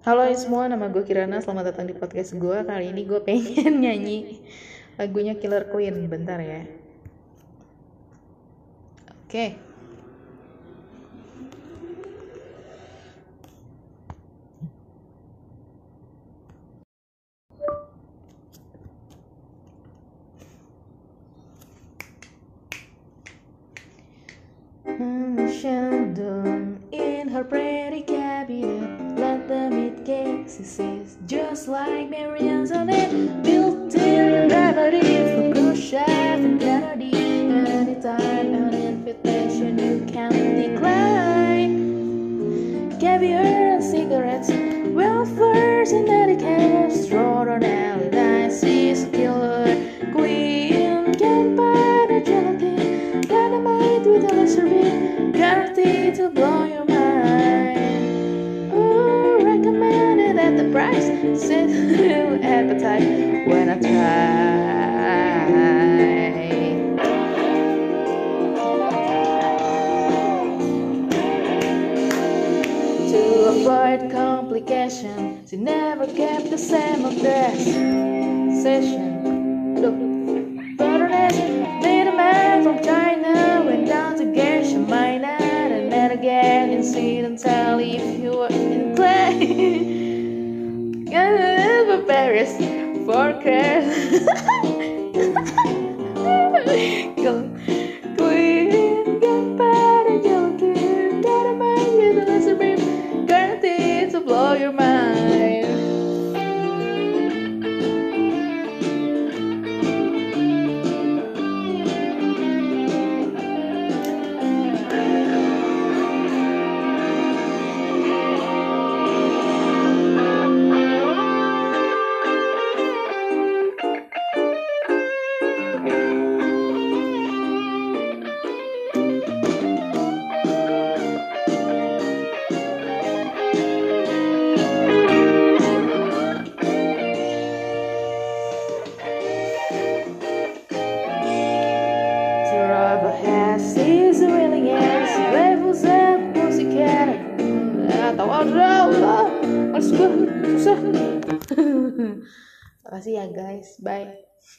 Halo semua, nama gue Kirana. Selamat datang di podcast gue. Kali ini gue pengen nyanyi lagunya Killer Queen. Bentar ya. Oke. Sheldon in her pretty cabinet says Just like Mary Antoinette Built-in remedy for Khrushchev and Kennedy Anytime an invitation you can decline. Caviar and cigarettes Welfare's and etiquette Extraordinary a killer Queen can buy the gelatin Dynamite with a laser beam Guaranteed to blow your avoid complication. She never kept the same address. Session. Look. Bitterness Made a man from China. Went down to Geisha Minor And met again incidentally If you were inclined for Paris For Go Susah Makasih ya guys. Bye